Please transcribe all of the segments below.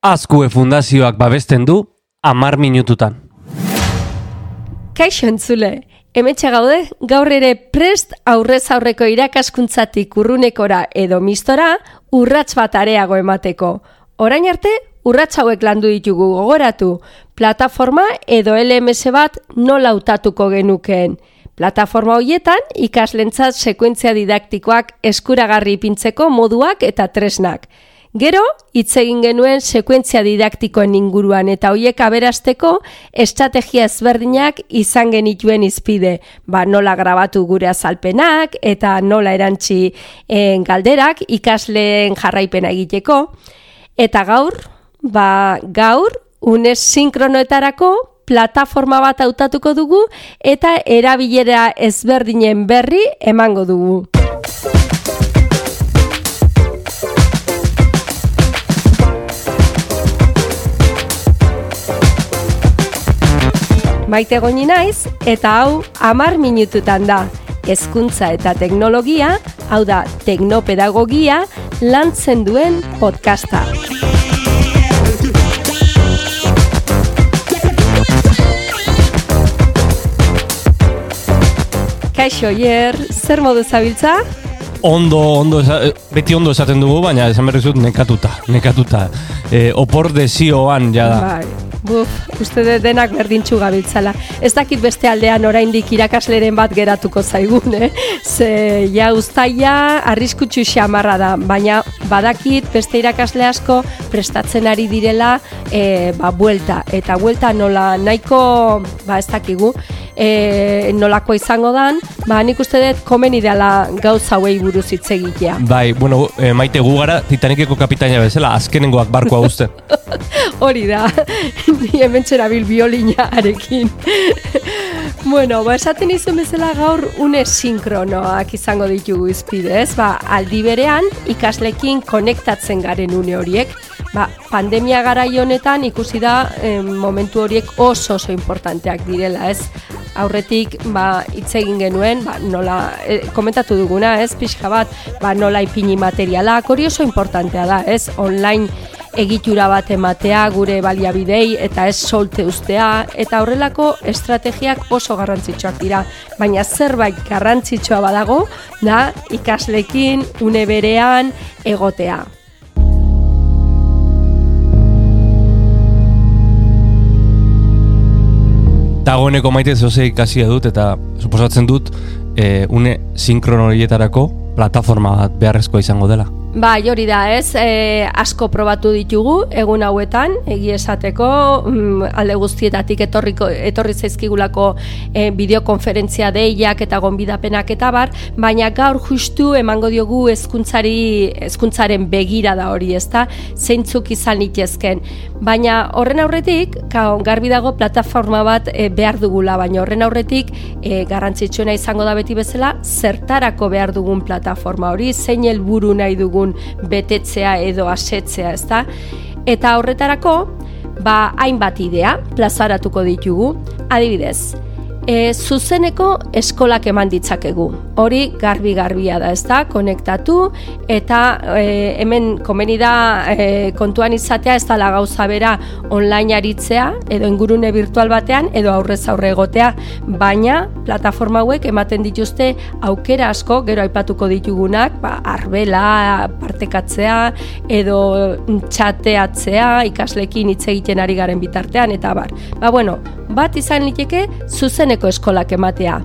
Azkue Fundazioak babesten du amar minututan. Kaixo entzule, emetxe gaude, gaur ere prest aurrez aurreko irakaskuntzatik urrunekora edo mistora urrats bat areago emateko. Orain arte, urrats hauek landu ditugu gogoratu, plataforma edo LMS bat nola utatuko genukeen. Plataforma hoietan ikaslentzat sekuentzia didaktikoak eskuragarri ipintzeko moduak eta tresnak. Gero, hitz egin genuen sekuentzia didaktikoen inguruan eta hoiek aberasteko estrategia ezberdinak izan genituen izpide. Ba, nola grabatu gure azalpenak eta nola erantzi en, galderak ikasleen jarraipena egiteko. Eta gaur, ba, gaur, unez sinkronoetarako plataforma bat hautatuko dugu eta erabilera ezberdinen berri emango dugu. Maite goni naiz eta hau amar minututan da. Hezkuntza eta teknologia, hau da teknopedagogia, lantzen duen podcasta. Kaixo, Ier, zer modu zabiltza? Ondo, ondo, esa- beti ondo esaten dugu, baina esan berri zut nekatuta, nekatuta. E, opor desioan, jada. Bai, buf, uste dut denak berdintxu gabiltzala. Ez dakit beste aldean oraindik irakasleren bat geratuko zaigun, eh? Ze, ja, ustaia arriskutsu xamarra da, baina badakit beste irakasle asko prestatzen ari direla e, ba, buelta. Eta buelta nola nahiko, ba, ez dakigu, e, nolako izango dan, ba, nik uste dut komen ideala gauza hauei buruz hitz egitea. Bai, bueno, e, maite gu gara Titaniceko kapitaina bezala, azkenengoak barkoa uzten. Hori da, ni hemen txerabil biolinarekin. bueno, ba, esaten izan bezala gaur une sinkronoak izango ditugu izpide, ez? Ba, aldi berean ikaslekin konektatzen garen une horiek. Ba, pandemia garai honetan ikusi da em, momentu horiek oso oso importanteak direla, ez? Aurretik, ba, hitz egin genuen, ba, nola, e, komentatu duguna, ez? Pixka bat, ba, nola ipini materialak, hori oso importantea da, ez? Online egitura bat ematea gure baliabidei eta ez solte ustea eta horrelako estrategiak oso garrantzitsuak dira. Baina zerbait garrantzitsua badago da ikaslekin une berean egotea. Dagoeneko maite zoze ikasia dut eta suposatzen dut e, une sinkrono horietarako plataforma bat beharrezkoa izango dela. Bai, hori da, ez, e, asko probatu ditugu egun hauetan, egi esateko, mm, alde guztietatik etorriko, etorri zaizkigulako e, bideokonferentzia deiak eta gonbidapenak eta bar, baina gaur justu emango diogu hezkuntzari hezkuntzaren begira da hori, ezta? Zeintzuk izan litezken. Baina horren aurretik, ka, garbi dago plataforma bat e, behar dugula, baina horren aurretik e, garrantzitsuena izango da beti bezala, zertarako behar dugun plataforma hori, zein helburu nahi dugun betetzea edo asetzea, ezta? Eta horretarako, ba, hainbat idea plazaratuko ditugu. Adibidez, e, zuzeneko eskolak eman ditzakegu. Hori garbi-garbia da, ezta? Konektatu eta e, hemen komeni da e, kontuan izatea ez dala gauza bera online aritzea edo ingurune virtual batean edo aurrez aurre egotea, baina plataforma hauek ematen dituzte aukera asko, gero aipatuko ditugunak, ba, arbela, partekatzea edo txateatzea, ikaslekin hitz egiten ari garen bitartean eta bar. Ba bueno, bat izan liteke zuzeneko eskolak ematea.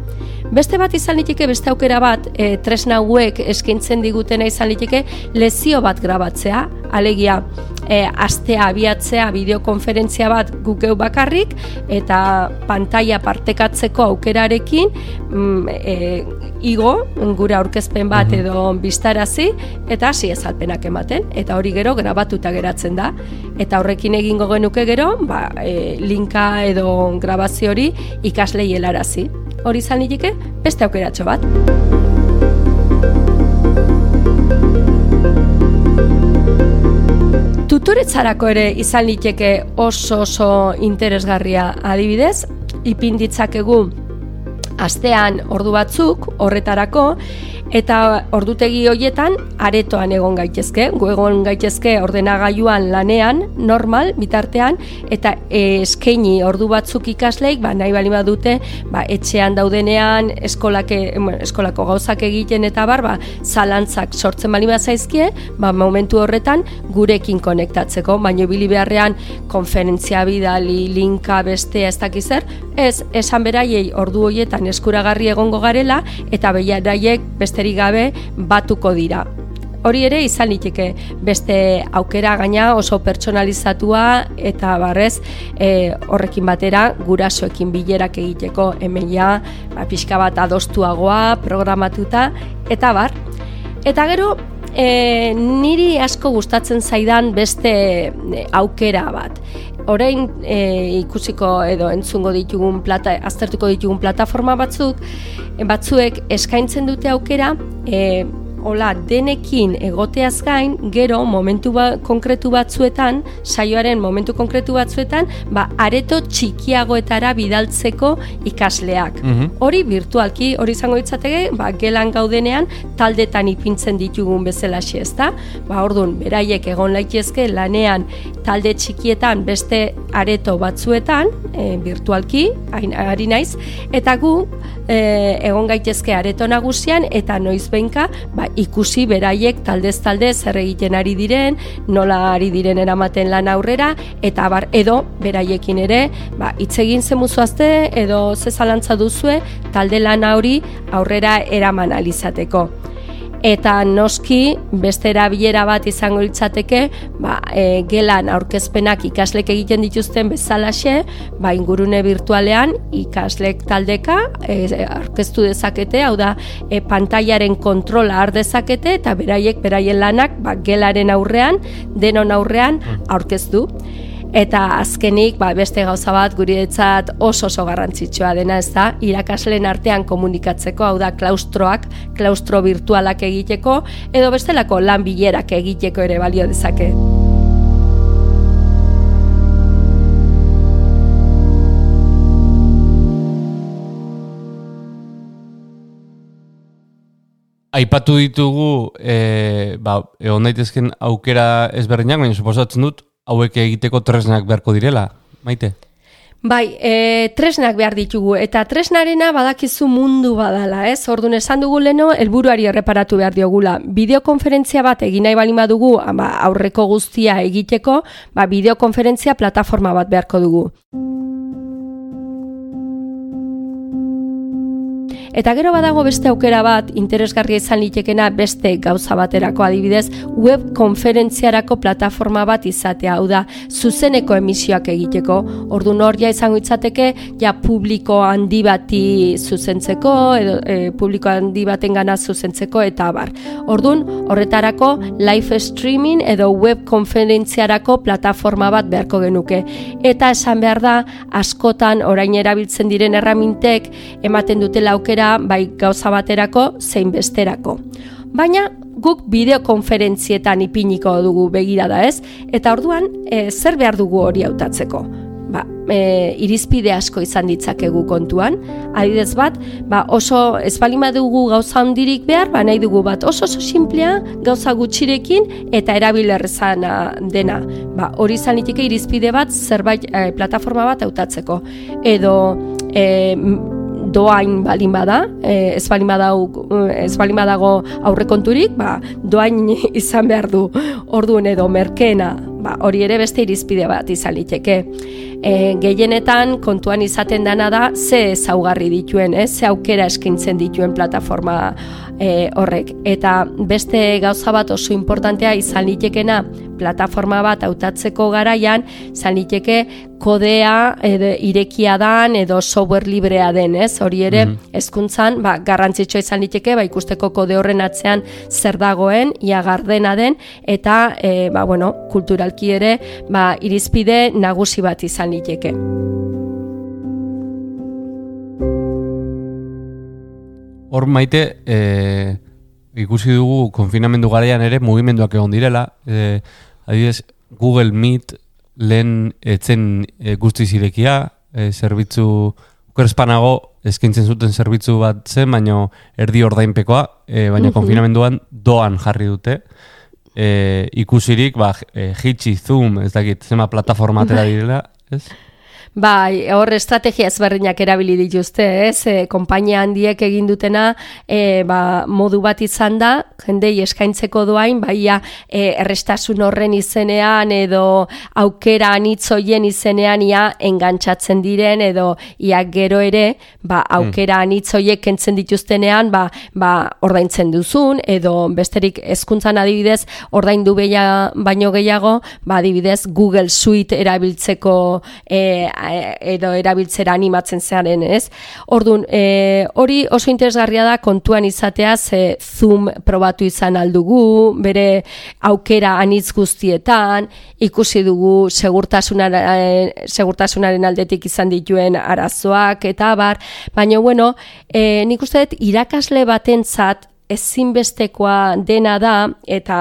Beste bat izan liteke beste aukera bat, e, tresna hauek eskaintzen digutena izan liteke lezio bat grabatzea, alegia e, astea abiatzea bideokonferentzia bat guk geu bakarrik eta pantalla partekatzeko aukerarekin mm, e, igo gure aurkezpen bat edo bistarazi eta hasi ezalpenak ematen eta hori gero grabatuta geratzen da eta horrekin egingo genuke gero ba, e, linka edo grabazio hori ikaslei helarazi. Hori izan liteke beste aukeratxo bat. Tutoretzarako ere izan liteke oso oso interesgarria. Adibidez, ipin ditzakegu astean ordu batzuk horretarako Eta ordutegi hoietan aretoan egon gaitezke, gu egon gaitezke ordenagailuan lanean, normal, bitartean, eta e, eskaini ordu batzuk ikasleik, ba, nahi bali badute, ba, etxean daudenean, eskolake, eskolako gauzak egiten eta bar, ba, zalantzak sortzen bali zaizkie, ba, momentu horretan gurekin konektatzeko, baino bili beharrean konferentzia bidali, linka, beste, ez dakizer, ez, esan beraiei ordu hoietan eskuragarri egongo garela, eta behiaraiek besterik gabe batuko dira. Hori ere izan liteke beste aukera gaina oso pertsonalizatua eta barrez e, horrekin batera gurasoekin bilerak egiteko hemen ja ba, pixka bat adostuagoa, programatuta eta bar. Eta gero e, niri asko gustatzen zaidan beste e, aukera bat. Orain e, ikusiko edo entzungo ditugun plata, aztertuko ditugun plataforma batzuk, batzuek eskaintzen dute aukera, e, hola denekin egoteaz gain, gero momentu ba, konkretu batzuetan, saioaren momentu konkretu batzuetan, ba, areto txikiagoetara bidaltzeko ikasleak. Mhm. Hori virtualki, hori izango ditzateke, ba, gelan gaudenean taldetan ipintzen ditugun bezala ez da? Ba, orduan, beraiek egon laitezke lanean talde txikietan beste areto batzuetan, e, virtualki, ari naiz, eta gu e, egon gaitezke areto nagusian eta noiz behinka ba, ikusi beraiek taldez talde zer egiten ari diren, nola ari diren eramaten lan aurrera eta bar edo beraiekin ere ba hitz egin zemuzuazte edo ze zalantza duzue talde lan hori aurrera eraman alizateko eta noski beste erabilera bat izango litzateke, ba, e, gelan aurkezpenak ikaslek egiten dituzten bezalaxe, ba, ingurune virtualean ikaslek taldeka e, aurkeztu dezakete, hau da e, pantailaren kontrola har dezakete eta beraiek beraien lanak ba, gelaren aurrean, denon aurrean mm. aurkeztu. Eta azkenik, ba, beste gauza bat guriretzat oso oso garrantzitsua dena ez da, irakasleen artean komunikatzeko, hau da klaustroak, klaustro virtualak egiteko, edo bestelako lan bilerak egiteko ere balio dezake. Aipatu ditugu, e, ba, egon daitezken aukera ezberdinak, baina suposatzen dut, hauek egiteko tresnak beharko direla, maite? Bai, e, tresnak behar ditugu, eta tresnarena badakizu mundu badala, ez? Orduan esan dugu leno, helburuari erreparatu behar diogula. Bideokonferentzia bat egin nahi balima dugu, ba, aurreko guztia egiteko, ba, bideokonferentzia plataforma bat beharko dugu. Eta gero badago beste aukera bat interesgarria izan litekena beste gauza baterako adibidez web konferentziarako plataforma bat izatea, hau da zuzeneko emisioak egiteko. Ordu norria izango itzateke ja publiko handi bati zuzentzeko edo e, publiko handi baten gana zuzentzeko eta bar. Ordun horretarako live streaming edo web konferentziarako plataforma bat beharko genuke. Eta esan behar da askotan orain erabiltzen diren erramintek ematen dutela aukera bai gauza baterako zein besterako. Baina guk bideokonferentzietan ipiniko dugu begirada ez, eta orduan e, zer behar dugu hori hautatzeko. Ba, e, irizpide asko izan ditzakegu kontuan, adidez bat, ba, oso ez dugu gauza handirik behar, ba, nahi dugu bat oso oso simplea, gauza gutxirekin eta erabilerrezana dena. Ba, hori izan irizpide bat zerbait e, plataforma bat hautatzeko. Edo e, doain balin bada, e, ez balin ez balin badago aurrekonturik, ba, doain izan behar du. Orduan edo merkena, ba, hori ere beste irizpide bat izan liteke. E, gehienetan kontuan izaten dana da ze zaugarri dituen, ez? ze aukera eskintzen dituen plataforma e, horrek. Eta beste gauza bat oso importantea izan litekena plataforma bat hautatzeko garaian, izan liteke kodea edo irekia dan edo software librea den, ez? Hori ere, mm hezkuntzan ba, garrantzitsua izan liteke, ba, ikusteko kode horren atzean zer dagoen, ia gardena den, eta, e, ba, bueno, kulturalki ere, ba, irizpide nagusi bat izan liteke. Hor maite, e, ikusi dugu konfinamendu garaian ere mugimenduak egon direla. E, adibidez, Google Meet lehen etzen e, guztiz irekia, e, zerbitzu okerespanago eskaintzen zuten zerbitzu bat zen, baino erdi ordainpekoa, e, baina konfinamenduan doan jarri dute. E, ikusirik, ba, e, hitchi, zoom, ez dakit, zema plataforma atera direla, ez? Bai, hor estrategia ezberdinak erabili dituzte, ez? E, konpainia handiek egin dutena, e, ba, modu bat izan da, jendei eskaintzeko doain, baia e, errestasun horren izenean edo aukera anitzoien izenean ia engantzatzen diren edo ia gero ere, ba, aukera mm. anitzoiek kentzen dituztenean, ba, ba, ordaintzen duzun edo besterik hezkuntzan adibidez ordaindu beia baino gehiago, ba, adibidez Google Suite erabiltzeko e, edo erabiltzera animatzen zearen, ez? Orduan, e, hori oso interesgarria da kontuan izatea ze Zoom probatu izan aldugu, bere aukera anitz guztietan, ikusi dugu segurtasunaren, segurtasunaren aldetik izan dituen arazoak eta bar, baina bueno, e, nik uste dut irakasle batentzat ezinbestekoa dena da eta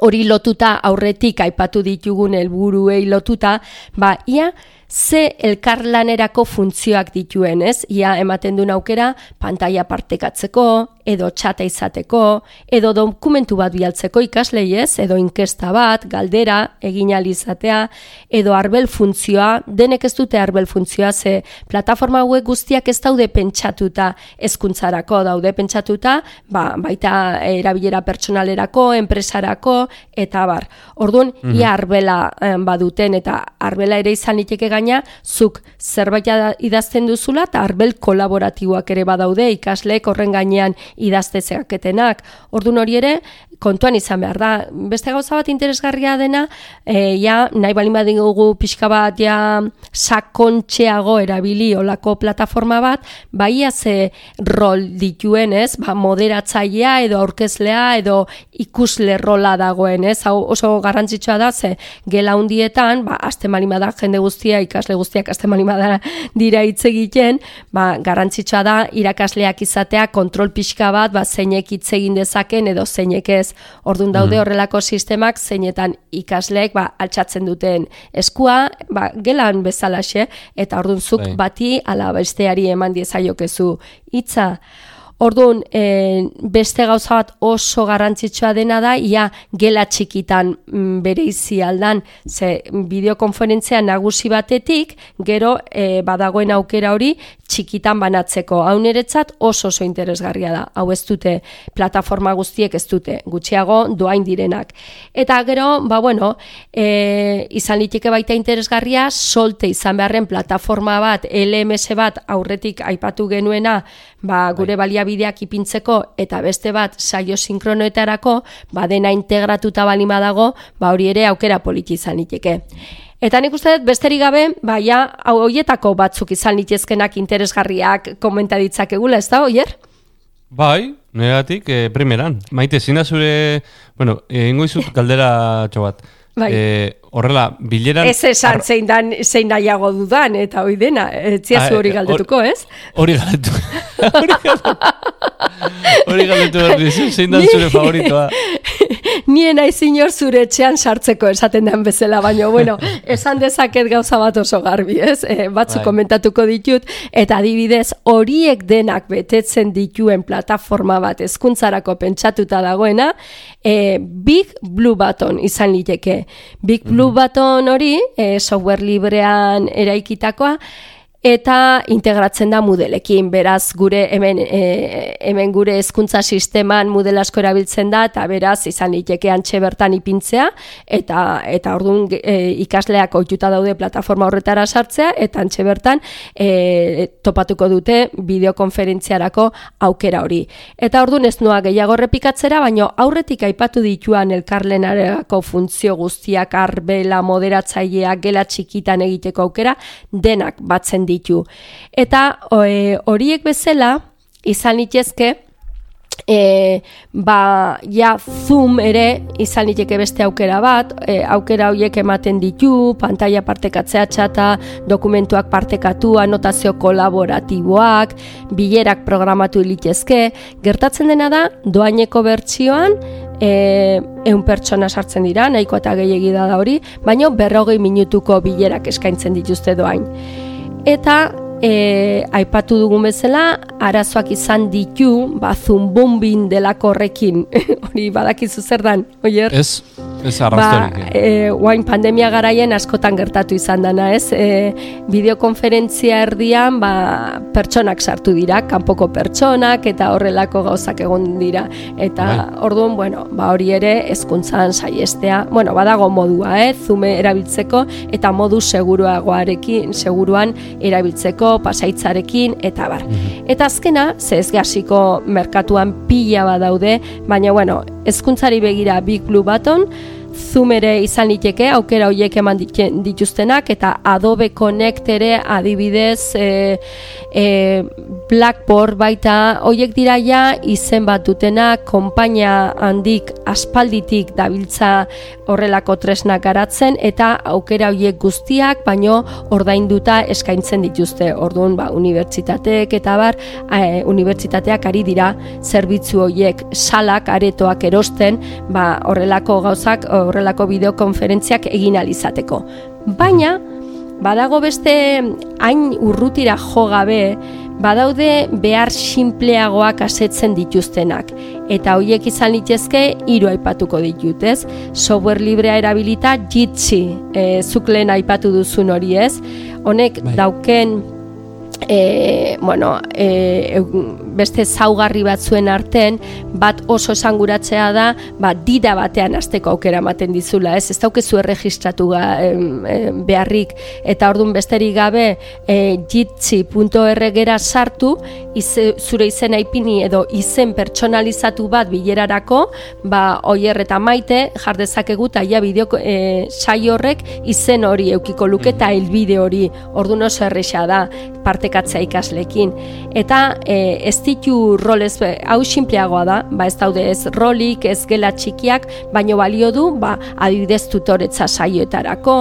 hori lotuta aurretik aipatu ditugun helburuei lotuta, ba ia ze elkarlanerako funtzioak dituen, ez? Ia ematen duen aukera pantalla partekatzeko, edo txata izateko, edo dokumentu bat bialtzeko ikaslei ez, edo inkesta bat, galdera, egin izatea, edo arbel funtzioa, denek ez dute arbel funtzioa, ze plataforma hauek guztiak ez daude pentsatuta ezkuntzarako, daude pentsatuta, ba, baita erabilera pertsonalerako, enpresarako, eta bar. Orduan, mm ia arbela baduten, eta arbela ere izan liteke gaina, zuk zerbait idazten duzula, eta arbel kolaboratiboak ere badaude, ikasleek horren gainean idaztezeaketenak. Ordun hori ere, kontuan izan behar da. Beste gauza bat interesgarria dena, e, ja, nahi balin badingugu pixka bat ja sakontxeago erabili olako plataforma bat, bai ze rol dituen, ez? Ba, moderatzailea edo aurkezlea edo ikusle rola dagoen, ez? Hau oso garrantzitsua da, ze gela hundietan, ba, azte da jende guztia, ikasle guztiak azte da dira hitz egiten, ba, garrantzitsua da irakasleak izatea kontrol pixka bat, ba, zeinek hitz egin dezaken edo zeinek ez Ordun daude mm. horrelako sistemak zeinetan ikasleek ba altxatzen duten eskua, ba gelan bezalaxe eta ordun zuk bai. bati ala besteari eman diezaiokezu hitza. Orduan, e, beste gauza bat oso garrantzitsua dena da, ia gela txikitan mm, bere izi aldan, ze bideokonferentzia nagusi batetik, gero e, badagoen aukera hori txikitan banatzeko. Hau niretzat oso oso interesgarria da. Hau ez dute plataforma guztiek ez dute, gutxiago doain direnak. Eta gero, ba bueno, e, izan litike baita interesgarria, solte izan beharren plataforma bat, LMS bat aurretik aipatu genuena, ba, gure bai. Baliabideak ipintzeko eta beste bat saio sinkronoetarako, ba, dena integratuta balima dago, ba, hori ere aukera politi izan liteke. Eta nik uste dut besterik gabe, baia, hau hoietako batzuk izan litezkenak interesgarriak komenta ditzakegula, ez da, oier? Bai, negatik, e, primeran. Maite, zina zure, bueno, ingo izut galdera txobat. Bai. E, horrela, bileran... Ez esan ar... zein, dan, zein nahiago dudan, eta hoi dena, etziazu ah, hori galdetuko, ez? Hori galdetu. Hori galdetu hori, zein dan zure favoritoa. Nien naiz inor zure etxean sartzeko esaten den bezala, baina, bueno, esan dezaket gauza bat oso garbi, ez? E, batzu bai. komentatuko ditut, eta adibidez, horiek denak betetzen dituen plataforma bat ezkuntzarako pentsatuta dagoena, e, Big Blue Button izan liteke. Big Blue Blue Button hori, e, software librean eraikitakoa, eta integratzen da mudelekin, beraz gure hemen, e, hemen gure hezkuntza sisteman mudel asko erabiltzen da eta beraz izan liteke antxe bertan ipintzea eta eta ordun e, ikasleak ohituta daude plataforma horretara sartzea eta antxe bertan e, topatuko dute bideokonferentziarako aukera hori. Eta ordun ez noa gehiago repikatzera, baino aurretik aipatu dituan elkarlenareko funtzio guztiak arbela moderatzaileak gela txikitan egiteko aukera denak batzen ditu. Eta horiek bezala, izan litezke, e, ba, ja, zoom ere izan liteke beste aukera bat, e, aukera horiek ematen ditu, pantalla partekatzea txata, dokumentuak partekatu, anotazio kolaboratiboak, bilerak programatu litezke, gertatzen dena da, doaineko bertsioan, e, eun pertsona sartzen dira, nahiko eta gehiagi da hori, baina berrogei minutuko bilerak eskaintzen dituzte doain eta e, aipatu dugun bezala, arazoak izan ditu, ba, zumbumbin delako horrekin, hori badakizu zer dan, oier? Ez, ez. Ba, e, guain pandemia garaien askotan gertatu izan dana, ez? E, bideokonferentzia erdian, ba, pertsonak sartu dira, kanpoko pertsonak, eta horrelako gauzak egon dira. Eta Bai. orduan, bueno, ba, hori ere, ezkuntzan saiestea, bueno, badago modua, eh? Zume erabiltzeko, eta modu seguruagoarekin, seguruan erabiltzeko, pasaitzarekin, eta bar. Eta azkena, ze ez gasiko merkatuan pila badaude, baina bueno, hezkuntzari begira bi klub baton, Zoom ere izan liteke, aukera horiek eman dituztenak, eta Adobe Connect ere adibidez e, e, Blackboard baita, horiek dira ja izen bat dutenak, konpainia handik aspalditik dabiltza horrelako tresnak garatzen, eta aukera horiek guztiak, baino ordainduta eskaintzen dituzte. Orduan, ba, unibertsitateek eta bar, e, unibertsitateak ari dira zerbitzu horiek salak, aretoak erosten, ba, horrelako gauzak, horrelako bideokonferentziak egin alizateko. Baina, badago beste hain urrutira jo gabe, badaude behar sinpleagoak asetzen dituztenak. Eta hoiek izan litezke hiru aipatuko ditut, ez? Software librea erabilita Jitsi, e, zuk lehen aipatu duzun hori, ez? Honek Bai. dauken e, bueno, e, beste zaugarri batzuen arten, bat oso esanguratzea da, ba, dida batean azteko aukera ematen dizula, ez? Ez daukezu erregistratu ga, em, beharrik, eta ordun besterik gabe e, jitsi.org gera sartu, ize, zure izena ipini edo izen pertsonalizatu bat bilerarako, ba, oier eta maite, jardezakegu eta ja bideo e, saio horrek izen hori eukiko luke eta helbide hori, ordun oso erresa da, partekatzea ikaslekin. Eta e, ez ditu rolez, be, hau sinpleagoa da, ba ez daude ez rolik, ez gela txikiak, baino balio du, ba, adibidez tutoretza saioetarako,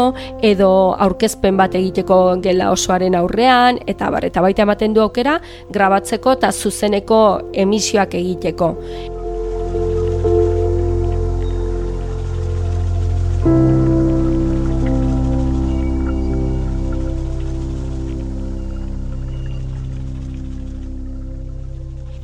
edo aurkezpen bat egiteko gela osoaren aurrean, eta bar, eta baita ematen du aukera, grabatzeko eta zuzeneko emisioak egiteko.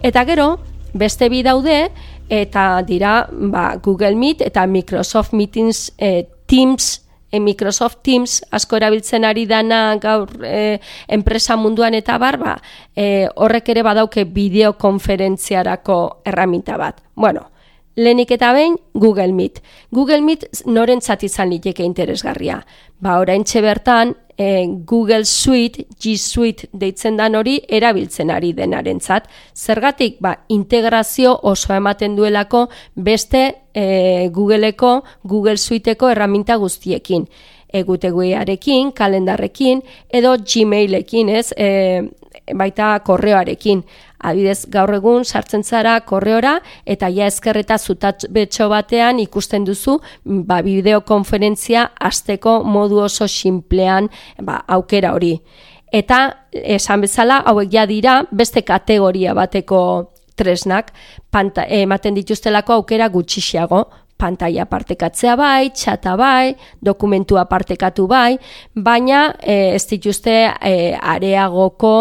Eta gero, beste bi daude, eta dira ba, Google Meet eta Microsoft Meetings eh, Teams, e, Microsoft Teams asko erabiltzen ari dana gaur e, enpresa munduan eta bar, ba, e, horrek ere badauke bideokonferentziarako erraminta bat. Bueno, Lehenik eta behin Google Meet. Google Meet norentzat izan liteke interesgarria. Ba, oraintxe bertan e, Google Suite, G Suite deitzen dan hori erabiltzen ari denarentzat. Zergatik, ba, integrazio oso ematen duelako beste e, Googleeko, Google Suiteko erraminta guztiekin. Eguteguiarekin, kalendarrekin, edo Gmailekin, ez? E, baita korreoarekin. Adibidez, gaur egun sartzen zara korreora eta ja eskerreta zutatbetxo batean ikusten duzu ba, bideokonferentzia asteko modu oso sinplean ba, aukera hori. Eta esan bezala hauek ja dira beste kategoria bateko tresnak panta, ematen dituztelako aukera gutxixiago, pantaila partekatzea bai, txata bai, dokumentua partekatu bai, baina e, ez dituzte e, areagoko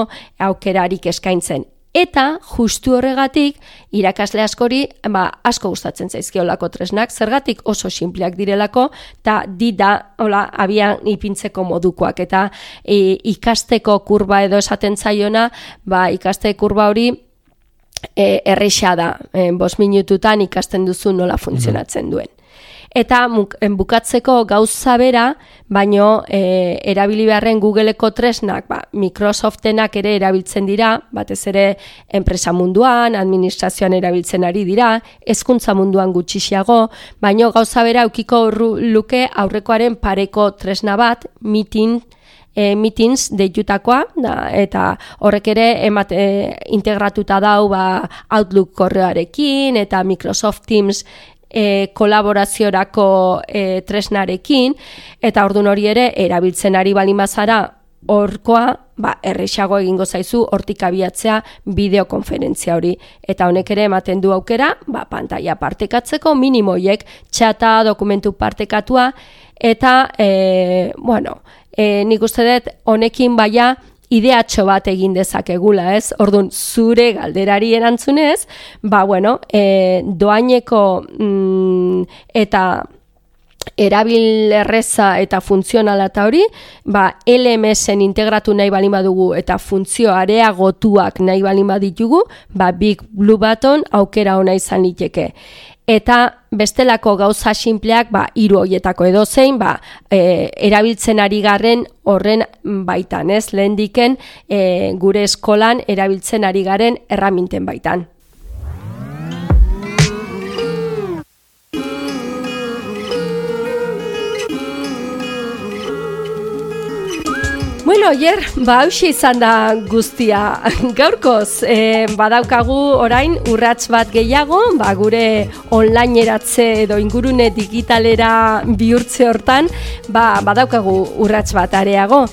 aukerarik eskaintzen. Eta justu horregatik irakasle askori ba, asko gustatzen zaizkiolako tresnak, zergatik oso sinpleak direlako eta di da hola, abian ipintzeko modukoak eta e, ikasteko kurba edo esaten zaiona, ba, ikaste kurba hori e, erresa da, e, bos minututan ikasten duzu nola funtzionatzen duen. Eta en bukatzeko gauza bera, baino e, erabili beharren Googleeko tresnak, ba, Microsoftenak ere erabiltzen dira, batez ere enpresa munduan, administrazioan erabiltzen ari dira, hezkuntza munduan gutxixiago, baino gauza bera eukiko ru- luke aurrekoaren pareko tresna bat, meeting, e, meetings deitutakoa da, eta horrek ere emat, e, integratuta dau ba, Outlook korreoarekin eta Microsoft Teams e, kolaboraziorako e, tresnarekin eta ordun hori ere erabiltzen ari balin bazara horkoa ba, errexago egingo zaizu hortik abiatzea bideokonferentzia hori. Eta honek ere ematen du aukera, ba, pantalla partekatzeko minimoiek, txata, dokumentu partekatua, eta, e, bueno, e, nik uste dut honekin baia ideatxo bat egin dezakegula, ez? Orduan, zure galderari erantzunez, ba, bueno, e, doaineko mm, eta erabil erreza eta funtzionala eta hori, ba, LMS-en integratu nahi balin badugu eta funtzio areagotuak nahi balin baditugu, ba, Big Blue Button aukera ona izan liteke. Eta bestelako gauza sinpleak, ba, hiru hoietako edo zein, ba, e, erabiltzen ari garren horren baitan, ez? Lehen diken, e, gure eskolan erabiltzen ari garen erraminten baitan. Bueno, oier, ba, hausia izan da guztia gaurkoz. E, badaukagu orain urrats bat gehiago, ba, gure online eratze edo ingurune digitalera bihurtze hortan, ba, badaukagu urrats bat areago.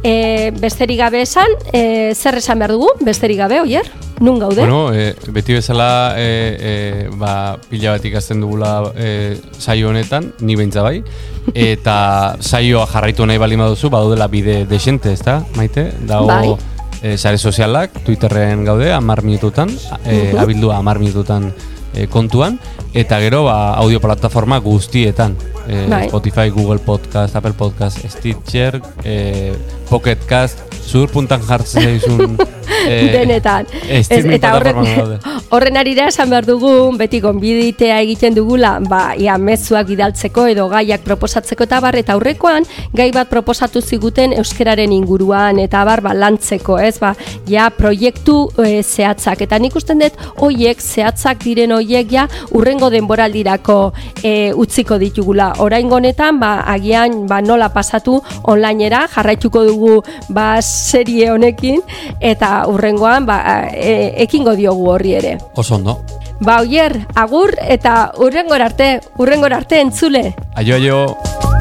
E, besterik gabe esan, e, zer esan behar dugu, besterik gabe, oier? Nun gaude? Bueno, e, beti bezala e, e, ba, pila bat ikasten dugula e, saio honetan, ni behintza bai, eta saioa jarraitu nahi bali baduzu, badudela bide desente, ez da, maite? Dago, bai. e, sare sozialak, Twitterren gaude, amar minututan, e, abildua amar minututan e, kontuan, eta gero ba, audio plataforma guztietan. E, Spotify, Google Podcast, Apple Podcast, Stitcher, e, Pocket Cast, zur puntan jartzen zaizun eh, denetan. Ez, eta horren, horren arira esan behar dugu, beti gonbiditea egiten dugula, ba, ia mezuak bidaltzeko edo gaiak proposatzeko eta bar, eta aurrekoan gai bat proposatu ziguten euskeraren inguruan, eta bar, ba, lantzeko, ez, ba, ja, proiektu e, zehatzak, eta nik usten dut, hoiek, zehatzak diren hoiek, ja, urrengo denboraldirako e, utziko ditugula. Orain honetan, ba, agian, ba, nola pasatu onlinera, jarraituko dugu, ba, serie honekin, eta urrengoan ba, e, ekingo diogu horri ere. Oso ondo. Ba, oier, agur eta urrengor arte, urrengor arte entzule. Aio, aio.